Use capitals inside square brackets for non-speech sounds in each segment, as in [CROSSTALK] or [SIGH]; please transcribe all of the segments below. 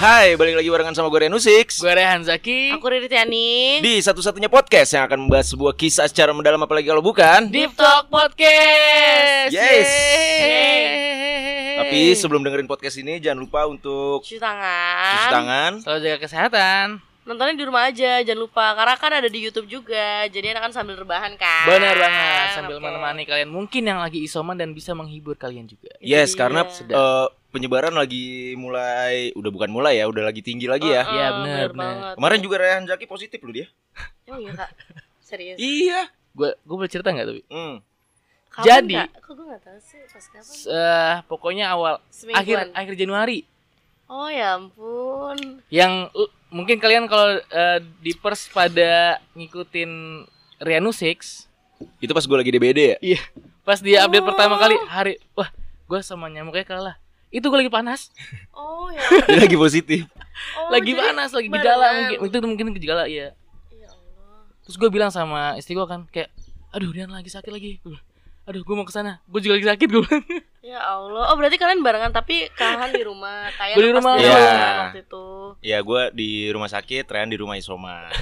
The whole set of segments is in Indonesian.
Hai, balik lagi barengan sama gue Renu Six Gue Rehan Zaki Aku Riri Tiani Di satu-satunya podcast yang akan membahas sebuah kisah secara mendalam apalagi kalau bukan Deep Talk Podcast Yes. Yeay. Tapi sebelum dengerin podcast ini jangan lupa untuk Cuci cuci tangan tangan Selalu jaga kesehatan Nontonnya di rumah aja Jangan lupa Karena kan ada di Youtube juga Jadi enak kan sambil rebahan kan Benar banget Sambil Oke. menemani kalian Mungkin yang lagi isoman dan bisa menghibur kalian juga Yes, dia. karena Sedap. Penyebaran lagi mulai Udah bukan mulai ya, udah lagi tinggi lagi ya. Heeh, Iya, bener, bener bener. banget. Kemarin juga Rehan Zaki positif loh dia. Emang iya kak. Serius? Iya. Gue gue boleh cerita nggak tapi hmm. Kapan, Jadi- Kak? Kok gue gak tau sih Pas kapan? Eh, Pokoknya awal Semingguan. Akhir akhir Januari. Oh ya ampun. Yang uh, mungkin kalian kalau eh, di pers pada ngikutin Rianu Six Itu pas gue lagi DBD ya? Iya. Pas dia update Oh. pertama kali Hari Wah gue sama nyamuknya kalah Itu gue lagi panas Oh ya [LAUGHS] Dia lagi positif oh, lagi jadi- panas, lagi barengan. gejala mungkin itu mungkin gejala ya. Ya Allah Terus gue bilang sama istri gue kan kayak, aduh Rian lagi sakit lagi. Aduh gue mau ke sana, gue juga lagi sakit gue. [LAUGHS] Ya Allah Oh berarti kalian barengan Tapi Kahan di rumah [LAUGHS] Kayak Gua di rumah. Iya. waktu itu Ya gue di rumah sakit, Rehan di rumah isoman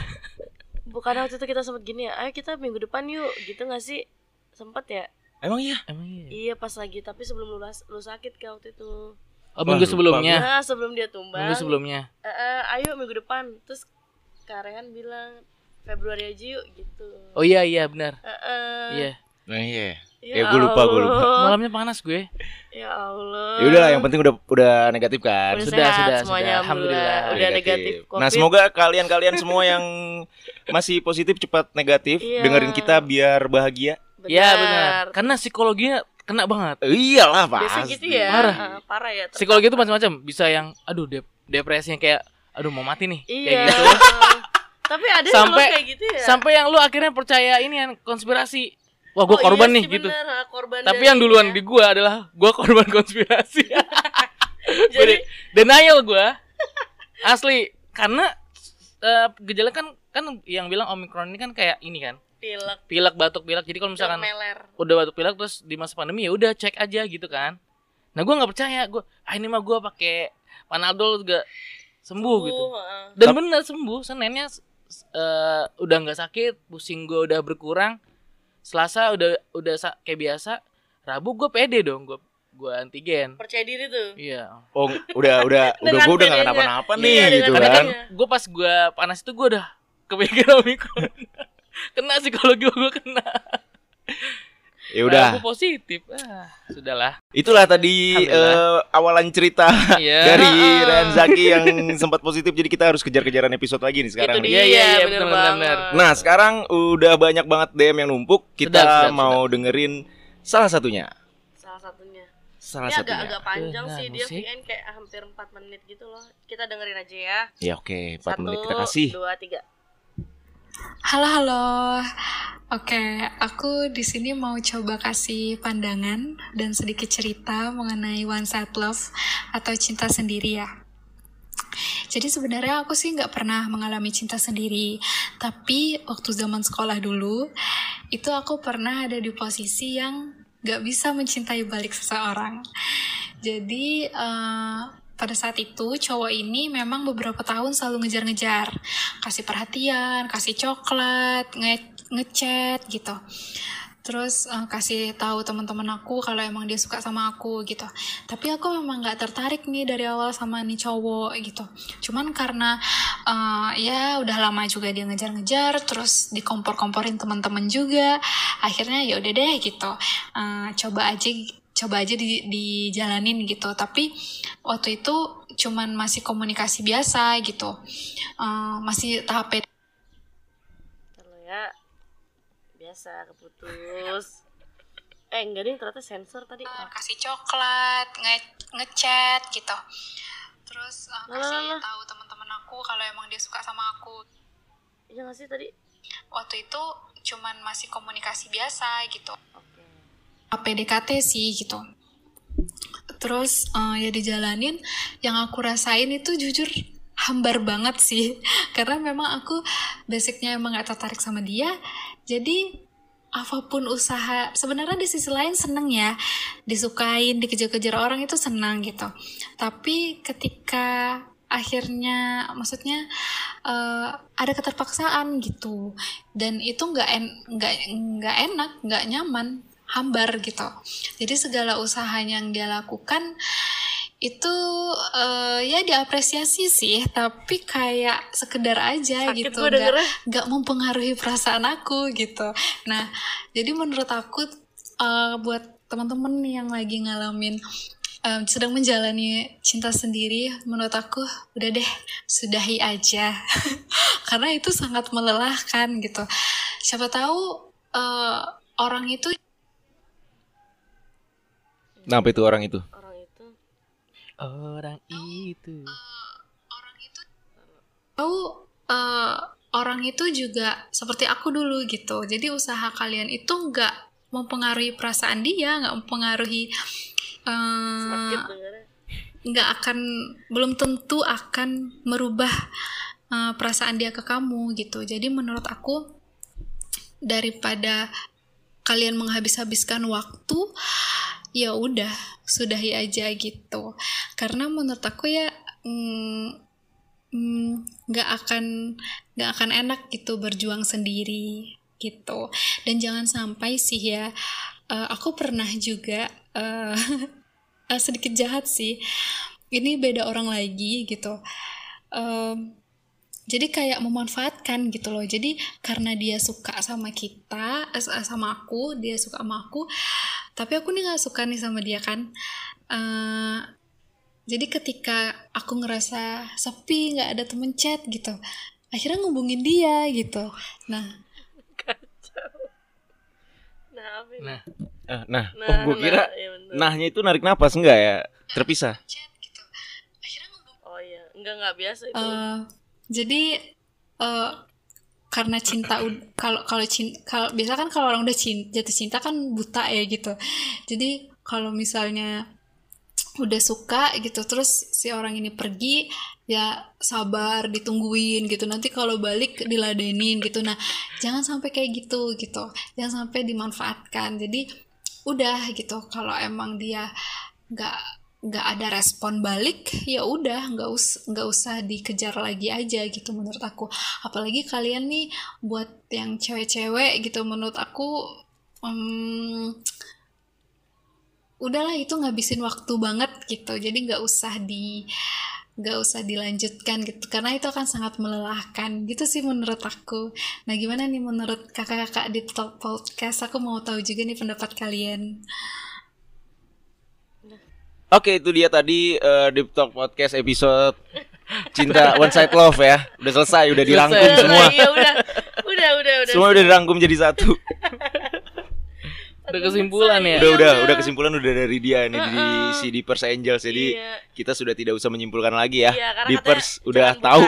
Bukan waktu itu kita sempet gini ya Ayo kita minggu depan yuk Gitu gak sih Sempet ya Emang iya? Emang iya. Iya pas lagi Tapi sebelum lu, las- lu sakit kayak waktu itu Oh minggu Wah, sebelumnya, Nah sebelum dia tumbang minggu sebelumnya. "Eh, eh, Ayo minggu depan Terus Karehan bilang Februari aja yuk gitu Oh iya iya benar. Eh, eh. Iya. Nah iya Ya Eh, gua lupa, gua lupa. Malamnya panas gue. Ya Allah Ya udah lah, yang penting udah udah negatif kan Udah Sudah, sehat sudah, semuanya sudah. Alhamdulillah Alhamdulillah. Udah negatif COVID Nah semoga kalian-kalian semua yang masih positif cepat negatif Iya. dengerin kita biar bahagia. Iya benar. Karena psikologinya kena banget. Iyalah Biasa pasti. gitu ya Parah. Ah, Parah ya Psikologi itu macam-macam. Bisa yang aduh dep depresinya kayak aduh mau mati nih Iya kayak gitu. [LAUGHS] Tapi ada Sampai- yang kayak gitu ya Sampai yang lu akhirnya percaya ini kan konspirasi. Wah, gue Oh, korban iya nih sih, gitu. bener, ah, korban Tapi yang duluan ini di gua adalah gua korban [LAUGHS] konspirasi. [LAUGHS] ya. Jadi denial gua. Asli karena eh, gejala kan kan yang bilang omikron ini kan kayak ini kan. Pilek Pilek, batuk, pilek. Jadi kalau misalkan meler udah batuk pilek terus di masa pandemi ya udah cek aja gitu kan. Nah, gua nggak percaya. Gua ah ini mah gua pakai Panadol juga sembuh gitu. heeh. Dan bener sembuh. Seninnya eh, udah nggak sakit, pusing gua udah berkurang. Selasa udah udah kayak biasa. Rabu gue pede dong, gue gue antigen. percaya diri tuh Iya. Oh, udah udah [LAUGHS] udah gue udah gak kenapa-napa Iya, nih dengan gitu kan. kan gue pas gue panas itu gue udah [LAUGHS] kepikiran omikron. Kena psikologi gue kena. Ya udah. Rabu positif. Ah, sudahlah. Itulah tadi eh, awalan cerita Iya. [LAUGHS] dari Heeh. Ren Zaki yang sempat positif jadi kita harus kejar-kejaran episode lagi nih sekarang. itu nih. dia Iya, iya, iya, banget bener. Nah, sekarang udah banyak banget DM yang numpuk. Kita Sedap, sedap, mau dengerin salah satunya. salah satunya Salah ini agak satunya. agak panjang Nah, sih dia musik. VN kayak hampir 4 menit gitu loh kita dengerin aja ya Ya oke, 4 satu menit kita kasih. dua tiga Halo halo. Oke, aku di sini mau coba kasih pandangan dan sedikit cerita mengenai one side love atau cinta sendiri ya. Jadi sebenarnya aku sih nggak pernah mengalami cinta sendiri, tapi waktu zaman sekolah dulu itu aku pernah ada di posisi yang nggak bisa mencintai balik seseorang. Jadi eh, pada saat itu cowok ini memang beberapa tahun selalu ngejar-ngejar, kasih perhatian, kasih coklat, nge ngechat gitu. Terus eh, kasih tahu teman-teman aku kalau emang dia suka sama aku gitu. Tapi aku memang nggak tertarik nih dari awal sama nih cowok gitu. Cuman karena eh, ya udah lama juga dia ngejar-ngejar, terus dikompor-komporin teman-teman juga. Akhirnya ya udah deh gitu. Eh, coba aja coba aja di, dijalanin gitu. Tapi waktu itu cuman masih komunikasi biasa gitu. Eh, masih tahap PD lo ya. Biasa keputus. Eh enggak deh ternyata sensor tadi. Eh, kasih coklat nge ngechat gitu. Terus lah, kasih lah. tahu teman-teman aku kalau emang dia suka sama aku. Iya nggak sih tadi? Waktu itu cuman masih komunikasi biasa gitu. Oke PDKT sih gitu. Terus eh, ya dijalanin yang aku rasain itu jujur hambar banget sih. [LAUGHS] Karena memang aku basicnya emang gak tertarik sama dia. Jadi apa pun usaha sebenarnya di sisi lain seneng ya. Disukain dikejar-kejar orang itu senang gitu. Tapi ketika akhirnya maksudnya eh, ada keterpaksaan gitu. Dan itu nggak en nggak nggak enak nggak nyaman hambar gitu. Jadi segala usaha yang dia lakukan itu eh, ya diapresiasi sih tapi kayak sekedar aja Sakit gitu. gue nggak mempengaruhi perasaan aku gitu. Nah jadi menurut aku eh, buat teman-teman yang lagi ngalamin em, sedang menjalani cinta sendiri menurut aku udah deh sudahi aja. [LAUGHS] Karena itu sangat melelahkan gitu. Siapa tahu eh, orang itu Kenapa itu orang itu? Orang itu Orang itu. tahu eh, orang itu juga seperti aku dulu gitu jadi usaha kalian itu nggak mempengaruhi perasaan dia nggak mempengaruhi eh, dengernya. nggak akan belum tentu akan merubah uh, perasaan dia ke kamu gitu jadi menurut aku daripada kalian menghabis-habiskan waktu ya udah sudahi aja gitu. Karena menurut aku ya mm, mm, nggak akan nggak akan enak gitu berjuang sendiri gitu. Dan jangan sampai sih ya eh, aku pernah juga eh, [LAUGHS] sedikit jahat sih. Ini beda orang lagi gitu. Em, jadi kayak memanfaatkan gitu loh. Jadi karena dia suka sama kita sama aku dia suka sama aku tapi aku nih nggak suka nih sama dia kan Eh, jadi ketika aku ngerasa sepi nggak ada temen chat gitu akhirnya ngubungin dia gitu nah Nah? Nah, Eh, nah, Nah, oh gue kira nah, iya bener. nahnya itu narik napas enggak ya? Terpisah. chat gitu Oh iya, enggak enggak biasa itu. Eh, jadi eh, karena cinta kalau kalau cinta kalau biasa kan kalau orang udah cinta jatuh cinta kan buta ya gitu. Jadi kalau misalnya udah suka gitu terus si orang ini pergi ya sabar ditungguin gitu. Nanti kalau balik diladenin gitu. Nah jangan sampai kayak gitu gitu. Jangan sampai dimanfaatkan. Jadi udah gitu kalau emang dia nggak nggak ada respon balik ya udah nggak us nggak usah dikejar lagi aja gitu menurut aku. Apalagi kalian nih buat yang cewek-cewek gitu menurut aku em, udahlah itu ngabisin waktu banget gitu. Jadi nggak usah di nggak usah dilanjutkan gitu karena itu akan sangat melelahkan. Gitu sih menurut aku. Nah gimana nih menurut kakak-kakak di podcast? Aku mau tahu juga nih pendapat kalian Oke, itu dia tadi eh, Deep Talk Podcast episode Cinta One Side Love ya. Udah selesai, udah dirangkum Selesai. semua. Iya udah. Udah, udah, udah. Semua udah dirangkum jadi satu. udah kesimpulan ya. Udah, Iya, udah, udah. udah kesimpulan udah dari dia nih di Heeh. si Deepers Angels. Jadi Iya. kita sudah tidak usah menyimpulkan lagi ya. Iya, Deepers udah tahu.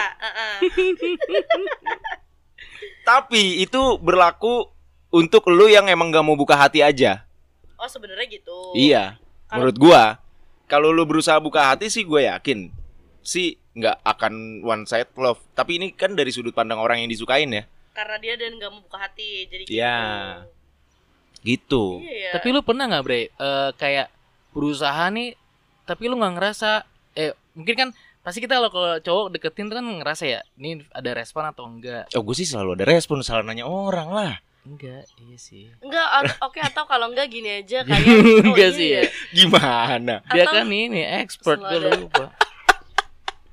[LAUGHS] Tapi itu berlaku untuk lu yang emang gak mau buka hati aja. Oh, sebenarnya gitu. Iya. Menurut gua, kalau lu berusaha buka hati sih gue yakin sih nggak akan one side love. Tapi ini kan dari sudut pandang orang yang disukain ya. Karena dia dan nggak mau buka hati, jadi gitu. Iya. Gitu. Iya, iya. Tapi lu pernah nggak bre Eh, kayak berusaha nih tapi lu nggak ngerasa eh mungkin kan pasti kita kalau kalau cowok deketin tuh kan ngerasa ya ini ada respon atau enggak Oh gue sih selalu ada respon salah nanya orang lah. Enggak iya sih Enggak, oke atau kalau enggak gini aja [LAUGHS] kayak oh, Enggak iya sih ya. ya. Gimana? dia Atau- kan ini expert gue lupa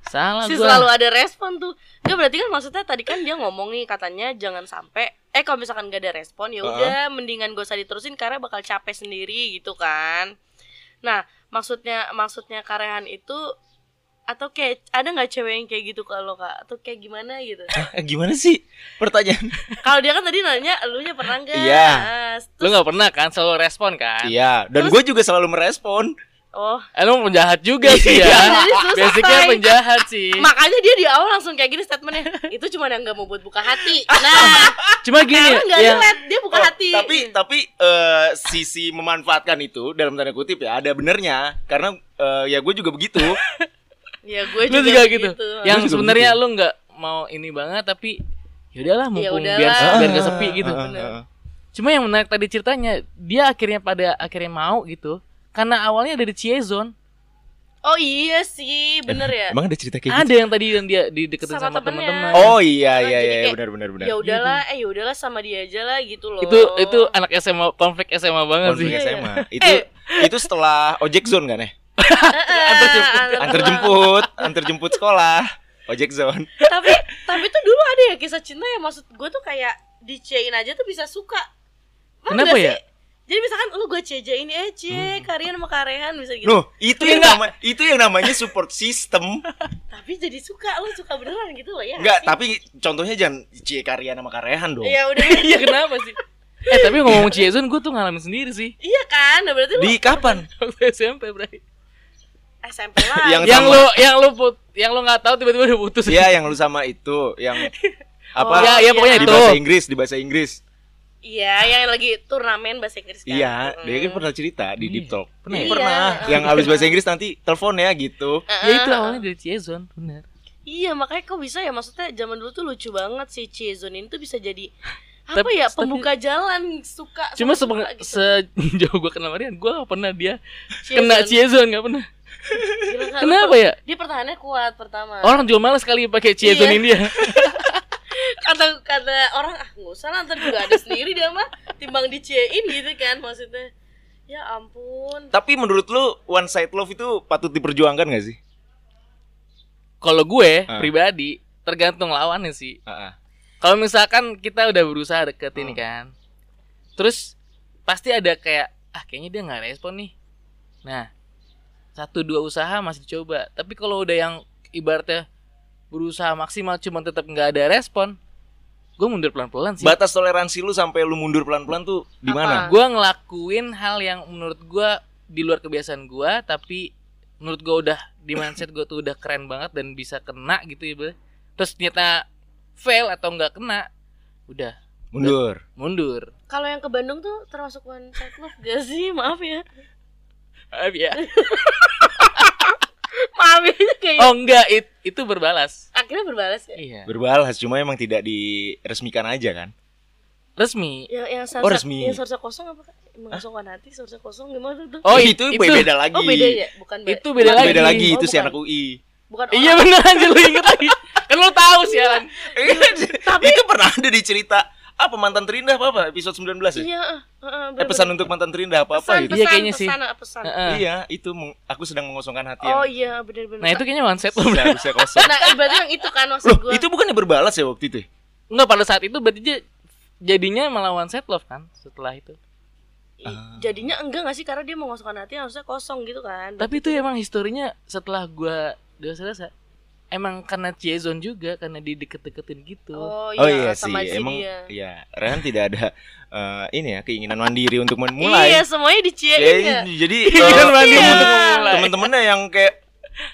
salah sih gua selalu ada respon tuh. Enggak berarti kan maksudnya tadi kan dia ngomong nih katanya jangan sampai eh kalau misalkan gak ada respon ya udah mendingan gak usah diterusin karena bakal capek sendiri gitu kan. Nah, maksudnya maksudnya karehan itu atau kayak ada nggak cewek yang kayak gitu kalau kak? Atau kayak gimana gitu? Eh, gimana sih? Pertanyaan? [LAUGHS] kalau dia kan tadi nanya elunya pernah nggak? Iya. Nah, lu terus- nggak pernah kan selalu respon kan? Iya. Dan gue juga selalu merespon. oh. Eh, lu penjahat juga sih Iya, ya. [LAUGHS] Jadi susah, basicnya penjahat sih. Makanya dia di awal langsung kayak gini statementnya. Itu cuma yang nggak mau buat buka hati. Nah [LAUGHS] cuma gini nggak relate. Dia buka Oh, hati. Tapi tapi eh, sisi memanfaatkan itu dalam tanda kutip ya ada benernya. Karena eh, ya gue juga begitu. Ya gue juga, juga gitu yang Gua juga sebenarnya begitu. lu nggak mau ini banget tapi yaudahlah mumpung udahlah. biar Ah, biar gak sepi gitu Ah, ah, ah. cuma yang menarik tadi ceritanya dia akhirnya pada akhirnya mau gitu karena awalnya dari Ciezon Oh iya sih, bener ya. Emang ada cerita kayak Ada gitu? yang tadi yang dia dideketin Sama sama, teman-teman. Oh iya iya jadi iya kayak, benar benar benar. Ya udahlah, eh ya udahlah sama dia aja lah gitu loh. Itu itu anak SMA konflik SMA banget Konflik sih. Iya, SMA. [LAUGHS] Itu itu setelah ojek zone kan ya? Antar jemput. Antar jemput, antar jemput sekolah. Ojek zone. tapi tapi tuh dulu ada ya kisah cinta yang maksud gue tuh kayak dicein aja tuh bisa suka. Paham Kenapa ya? sih? Jadi misalkan lu gue cejain eh cie, Karian sama Karehan bisa gitu. Loh, itu yang Enggak. nama itu yang namanya support system. Tapi jadi suka, lu suka beneran gitu loh ya. Enggak, tapi contohnya jangan cie karya sama karehan dong. Ya udah. [LAUGHS] Iya kenapa sih? Eh tapi ngomong Ciezon gue tuh ngalamin sendiri sih iya kan? Nah, berarti lu Di kapan? waktu [LAUGHS] SMP bray. SMP lah. [LAUGHS] Yang Yang sama- lu yang lu put yang lu nggak tahu tiba-tiba udah putus. Iya, yang lu sama itu, yang [LAUGHS] apa? Oh, ya, ya pokoknya di itu. bahasa Inggris, di bahasa Inggris. Iya, yang lagi turnamen bahasa Inggris kan. Iya, dia kan pernah cerita di Deep Talk. Pernah ya? Iya. Pernah. Yang habis bahasa Inggris nanti telepon ya gitu. Ya itu awalnya dari Ciezon, benar. Iya, makanya kok bisa ya maksudnya zaman dulu tuh lucu banget si Chezon ini tuh bisa jadi [SIGHS] apa Tapi- ya tapi- pembuka jalan suka Cuma suka gitu. sejauh [LAUGHS] gue kenal Marian, gue gak pernah dia kena Ciezon gak pernah. Gila kan, Kenapa ya? Dia pertahanannya kuat pertama. Orang jual malas kali pakai Ciezon Iya. ini dia. [LAUGHS] Kata kata orang ah nggak usah lah ntar juga ada sendiri dia mah timbang diciein gitu kan maksudnya. Ya ampun. Tapi menurut lu one side love itu patut diperjuangkan gak sih? Kalau gue Ah. pribadi tergantung lawannya sih. Heeh. Kalau misalkan kita udah berusaha deket ini Hmm. kan, terus pasti ada kayak ah kayaknya dia nggak respon nih. Nah, satu dua usaha masih dicoba. Tapi kalau udah yang ibaratnya berusaha maksimal cuma tetap nggak ada respon, gue mundur pelan-pelan sih. Batas toleransi lu sampai lu mundur pelan-pelan tuh di mana? Gue ngelakuin hal yang menurut gue di luar kebiasaan gue, tapi menurut gue udah di mindset gue tuh udah keren banget dan bisa kena gitu ya. Bro. Terus ternyata fail atau nggak kena, udah Mundur. mundur. Kalau yang ke Bandung tuh termasuk one side love gak sih? Maaf ya. [LAUGHS] Maaf ya. Maaf ya kayak Oh enggak, it- itu berbalas. akhirnya berbalas ya. Iya. Berbalas cuma emang tidak diresmikan aja kan? Resmi. Yang yang Oh, seharusnya resmi. yang seharusnya kosong apa kan? Mengosongkan hati seharusnya kosong gimana tuh? Oh, itu, itu- beda lagi. Oh beda ya, bukan be- Itu beda bukan- lagi. Beda lagi Oh, itu si bukan. anak UI. Bukan Iya bener aja lu inget lagi. Kan lu tahu sialan. [LAUGHS] Tapi itu pernah ada di cerita apa mantan terindah apa apa episode 19 ya? Iya, heeh, heeh, Eh, pesan bener-bener. untuk mantan terindah apa apa pesan, gitu. Iya, pesan, kayaknya sih. pesan, pesan. Heeh. Iya, itu aku sedang mengosongkan hati Oh yang iya, benar-benar. Nah itu kayaknya one set lo. seharusnya kosong. Nah, berarti yang itu kan maksud Loh, gue. itu bukannya berbalas ya waktu itu? ya? Enggak pada saat itu berarti dia jadinya malah one set love kan setelah itu. Jadinya enggak gak sih karena dia mengosongkan hati harusnya kosong gitu kan. Tapi itu emang historinya setelah gua dewasa dewasa emang karena Ciezon juga karena dideket-deketin gitu. Oh iya, Oh iya sih, sama si emang dia. iya. Rehan tidak ada eh, ini ya keinginan mandiri untuk memulai. Iya, semuanya diciein Ya, ya. jadi [LAUGHS] Keinginan eh, mandiri temen- untuk memulai. temen-temennya yang kayak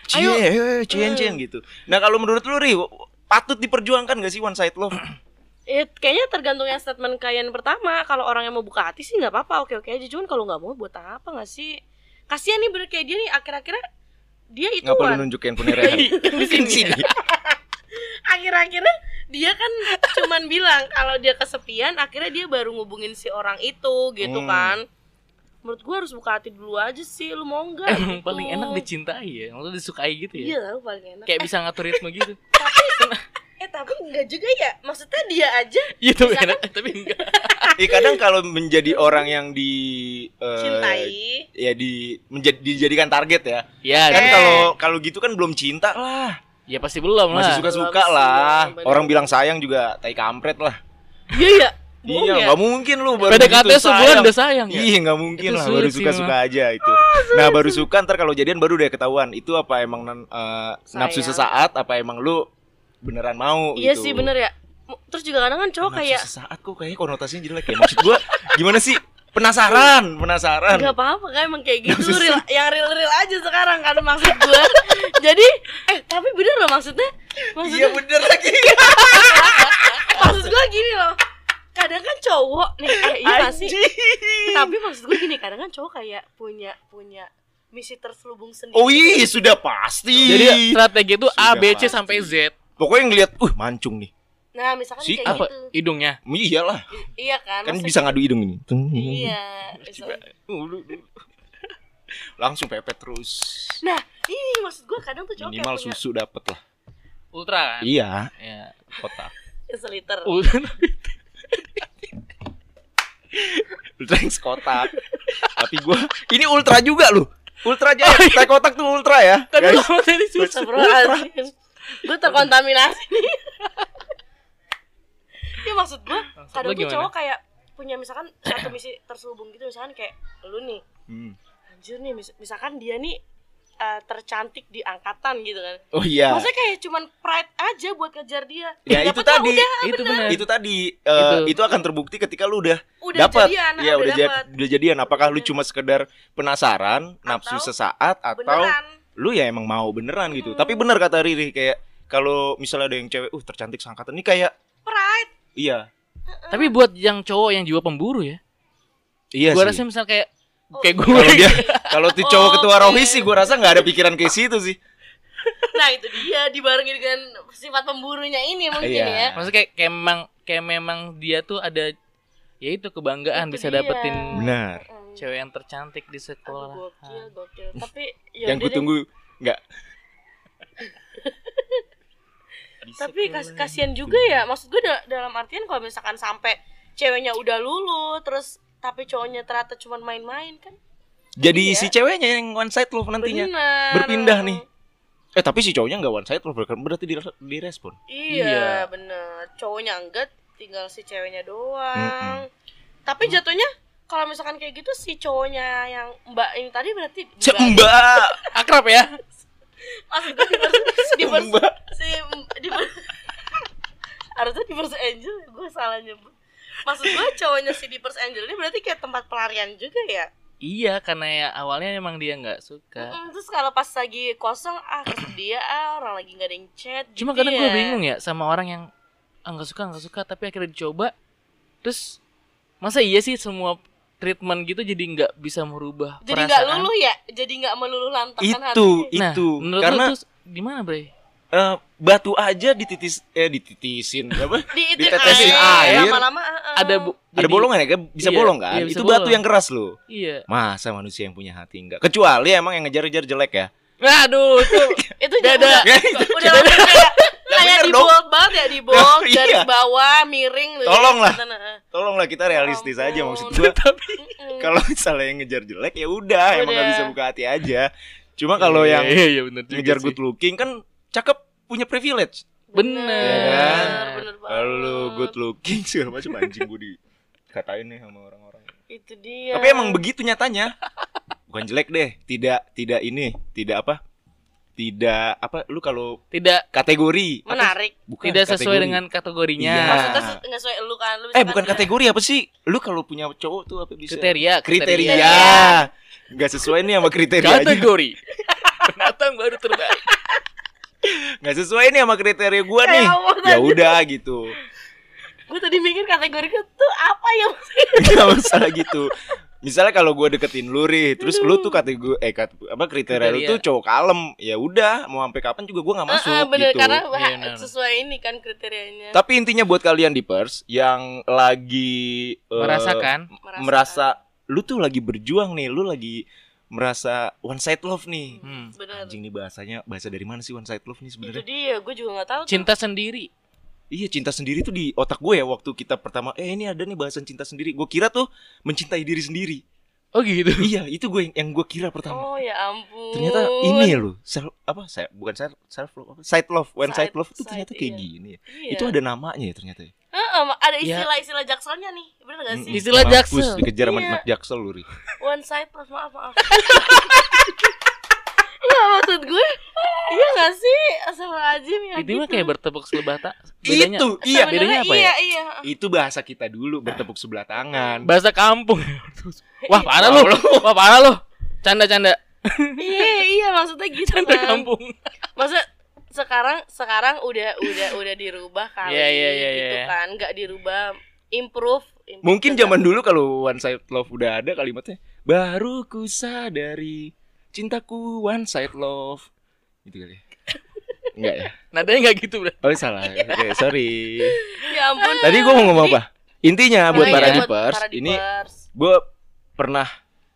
cie, Ayo. ayo, ayo, cien, cien gitu. Nah kalau menurut lu Ri, patut diperjuangkan gak sih one side love? Ya, kayaknya tergantung yang statement kalian pertama. Kalau orang yang mau buka hati sih nggak apa-apa, oke-oke aja. Cuman kalau nggak mau buat apa nggak sih? Kasihan nih bener kayak dia nih akhir-akhirnya dia itu Ngapa lu kan. nunjuk handphone Rehan? Di sini. Akhir-akhirnya dia kan cuman bilang kalau dia kesepian, akhirnya dia baru ngubungin si orang itu gitu Hmm. kan. Menurut gua harus buka hati dulu aja sih, lu mau nggak? Emang gitu. paling enak dicintai ya, maksudnya disukai gitu ya. Iya lah, paling enak. Kayak bisa ngatur ritme gitu. [LAUGHS] tapi eh tapi enggak juga ya. Maksudnya dia aja Iya tapi enak, tapi enggak. Ya kadang kalau menjadi orang yang di cintai. ya di menjadi dijadikan target ya. Ya, Kan Eh. kalau kalau gitu kan belum cinta lah. ya pasti belum lah. Masih suka-suka Belum sih, lah. bener. Orang bilang sayang juga tai kampret lah. Iya ya. Bohong iya, ya? nggak mungkin lu baru PDKT begitu sebulan sayang. udah sayang ya. Iya nggak mungkin Itu lah baru sih, suka-suka aja itu. Nah baru suka ntar kalau jadian baru deh ketahuan itu apa emang eh, nafsu sesaat apa emang lu beneran mau Iya gitu. sih bener ya. Terus juga kadang kan cowok Nafsu kayak sesaat kok kayaknya konotasinya jelek ya. Maksud gua gimana sih? Penasaran, penasaran. nggak apa-apa kan emang kayak gitu Nafsu real, yang real real aja sekarang kan maksud gua. Jadi eh tapi bener loh maksudnya. Maksudnya Iya bener lagi. [LAUGHS] maksud gua gini loh. Kadang kan cowok nih eh, iya sih? Tapi maksud gua gini, kadang kan cowok kayak punya punya misi terselubung sendiri. Oh iya sudah pasti. Jadi strategi itu A, B, C pasti. sampai Z. pokoknya ngeliat, uh mancung nih. Nah, misalkan Si, kayak Apa? gitu. Hidungnya. Iyalah, Iya kan? kan bisa ngadu hidung ini. Iya. langsung pepet terus. Nah, ini maksud gue kadang tuh cowok Minimal punya susu dapet lah. Ultra kan? Iya, Iya. kotak. seliter. Ultra. Ultra yang kotak. Tapi gua ini ultra juga loh. Ultra aja, teh kotak tuh ultra ya. Tapi lama tadi susu. Astagfirullahaladzim. Gue terkontaminasi nih. Ya maksud gue, Maksud kadang tuh cowok kayak punya misalkan satu misi terselubung gitu misalkan kayak lu nih Hmm. anjir nih mis- misalkan dia nih eh, tercantik di angkatan gitu kan Oh iya. maksudnya kayak cuman pride aja buat kejar dia Ya, itu tadi. udah, Itu benar. Itu tadi eh, Itu. itu akan terbukti ketika lu udah udah dapat. jadian Iya, udah dapet. ja- udah jadian. Apakah lu cuma sekedar penasaran, nafsu sesaat atau beneran lu ya emang mau beneran gitu. Hmm. Tapi bener kata Riri kayak kalau misalnya ada yang cewek, uh tercantik seangkatan ini kayak pride iya. Tapi buat yang cowok yang jiwa pemburu ya. Iya gua sih. rasa misal kayak Oh, kayak gue Kalau dia [LAUGHS] kalau tuh cowok ketua Oke. rohis sih gua rasa nggak ada pikiran kayak situ sih. [LAUGHS] nah itu dia dibarengi dengan sifat pemburunya ini mungkin Iya. ya Maksudnya kayak, kayak memang kayak memang dia tuh ada ya itu kebanggaan Itu bisa dia. dapetin Benar. Mm. cewek yang tercantik di Aduh, sekolah. gokil gokil tapi ya yang gue tunggu nggak. Tapi kas kasihan juga ya maksud gue da- dalam artian kalau misalkan sampai ceweknya udah lulu terus tapi cowoknya ternyata cuma main-main kan Jadi Iya. si ceweknya yang one side love nantinya. Bener. Berpindah nih. Eh tapi si cowoknya nggak one side love berarti di direspon. iya, Iya. bener cowoknya enggak tinggal si ceweknya doang tapi jatuhnya kalau misalkan kayak gitu si cowoknya yang mbak ini tadi berarti mbak. Akrab ya? [LAUGHS] gue di Mbak. si di ver- [LAUGHS] harusnya di versi Angel gue salah nyebut maksud gue cowoknya si di First Angel ini berarti kayak tempat pelarian juga ya Iya, karena ya awalnya emang dia nggak suka. Mm, terus kalau pas lagi kosong ah kesedia ah orang lagi nggak ada yang chat Cuma gitu kadang ya. gue bingung ya sama orang yang ah nggak suka nggak suka tapi akhirnya dicoba terus masa iya sih semua treatment gitu jadi nggak bisa merubah jadi nggak luluh ya jadi nggak meluluh lantakan Itu hati nah itu menurut karena lu tuh gimana bre eh, batu aja dititis eh dititisin [LAUGHS] apa? di itu Ditetesin air, air. lama-lama ah, ah. ada Ada jadi- bolongan ya kan? Bisa Iya, bolong kan? iya, bisa itu batu bolong. yang keras loh. iya Masa manusia yang punya hati enggak? Kecuali emang yang ngejar-ngejar jelek ya. aduh itu [LAUGHS] itu Beda. udah Ya, itu udah langsung kayak kayak bener di bold banget ya di bold [LAUGHS] Iya. garis bawah miring Tolong lah. Nah, nah. Tolonglah kita realistis Ya aja maksud [LAUGHS] gua. tapi. [LAUGHS] Kalau misalnya yang ngejar jelek ya udah, emang nggak bisa buka hati aja. Cuma kalau Iya, yang iya, iya, bener ngejar sih. good looking kan cakep punya privilege. bener Iya kan? Kalau good looking segala macam anjing gue dikatain nih sama orang-orang. itu dia Tapi emang begitu nyatanya. Bukan jelek deh, tidak tidak ini, tidak apa? Tidak apa lu kalau tidak kategori apa? menarik Bukan tidak sesuai kategori. dengan kategorinya Iya. maksudnya nggak sesuai lu kan lu Eh bukan kategori apa sih? Lu kalau punya cowok tuh apa bisa? kriteria Kriteria. Nggak sesuai nih sama kriteria kategori [LAUGHS] pendatang baru terbaik Nggak sesuai nih sama kriteria gua Kayak nih. apa Ya udah gitu. gue tadi mikir kategori itu apa ya [LAUGHS] Nggak masalah gitu. Misalnya kalau gua deketin lu Ri, terus lu tuh kategori eh kat- apa kriteria, lu tuh cowok kalem, ya udah mau sampai kapan juga gua nggak masuk Ah, ah, bener gitu. karena Iya, bener. sesuai ini kan kriterianya Tapi intinya buat kalian di pers yang lagi eh, merasakan merasa lu tuh lagi berjuang nih, lu lagi merasa one side love nih. hmm. bener Anjing nih bahasanya bahasa dari mana sih one side love nih itu sebenarnya? dia gue juga nggak tahu tuh. cinta sendiri Iya cinta sendiri tuh di otak gue ya waktu kita pertama eh ini ada nih bahasan cinta sendiri. Gue kira tuh mencintai diri sendiri. oh gitu iya itu gue yang, yang gue kira pertama. oh ya ampun Ternyata ini loh self apa saya bukan self self love apa side love one side, Side- love itu side, ternyata kayak iya. gini ya. Iya. Itu ada namanya ya ternyata. Ya. Heeh, ada Ya. istilah-istilah jakselnya nih bener gak sih. Istilah Mampus, jaksel. dikejar sama Iya. jaksel lu Ri. one side plus maaf maaf [LAUGHS] Nggak maksud gue Iya gak sih? Astagfirullahaladzim ya itu mah gitu. kayak bertepuk sebelah tak bedanya Itu iya. Bedanya apa ya? iya, Iya itu bahasa kita dulu bertepuk sebelah tangan. bahasa kampung. [LAUGHS] Wah parah lu. Wah parah lu. Canda canda Iya iya maksudnya gitu canda kan kampung. Maksudnya sekarang sekarang udah udah udah dirubah kali Iya, iya, iya, gitu iya. kan. Nggak dirubah improve, improve Mungkin zaman dulu kalau one side love udah ada kalimatnya baru ku sadari cintaku one side love. Gitu kali. ya? [LAUGHS] Enggak ya? nadanya nggak gitu bro Oh salah. [LAUGHS] Oke, sorry. ya ampun Tadi gue mau ngomong apa? Intinya buat iya, para dipers, ini gue pernah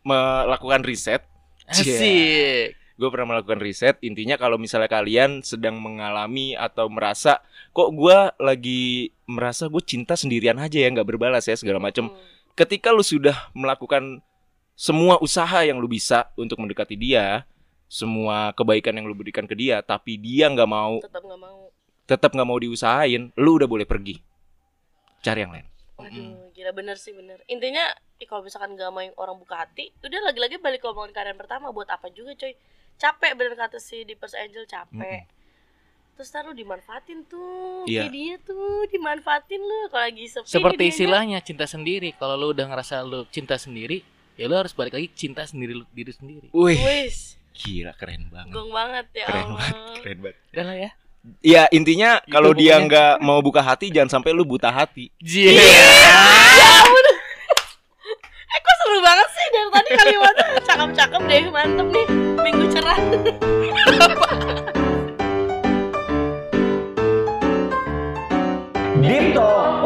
melakukan riset Asik. gue pernah melakukan riset intinya kalau misalnya kalian sedang mengalami atau merasa kok gue lagi merasa gue cinta sendirian aja ya nggak berbalas ya segala macam Hmm. ketika lu sudah melakukan semua usaha yang lu bisa untuk mendekati dia semua kebaikan yang lu berikan ke dia tapi dia nggak mau tetap nggak mau tetap nggak mau diusahain lu udah boleh pergi cari yang lain Waduh, gila bener sih bener. Intinya kalau misalkan gak mau yang orang buka hati, udah lagi-lagi balik ke omongan kalian pertama buat apa juga coy. Capek bener kata si di First Angel capek. Terus ntar lu dimanfaatin tuh. Iya. Dia tuh dimanfaatin lu kalau lagi sepi. Seperti istilahnya cinta sendiri. Kalau lu udah ngerasa lu cinta sendiri, ya lu harus balik lagi cinta sendiri lu- diri sendiri. wih. Gila keren banget. Gong banget ya keren Allah. banget keren banget. Udah lah ya. ya intinya kalau dia nggak mau buka hati jangan sampai lu buta hati. Jie. Eh kok seru banget sih? Dari tadi kalimatnya cakep-cakep deh mantep nih. Minggu cerah. Deep Talk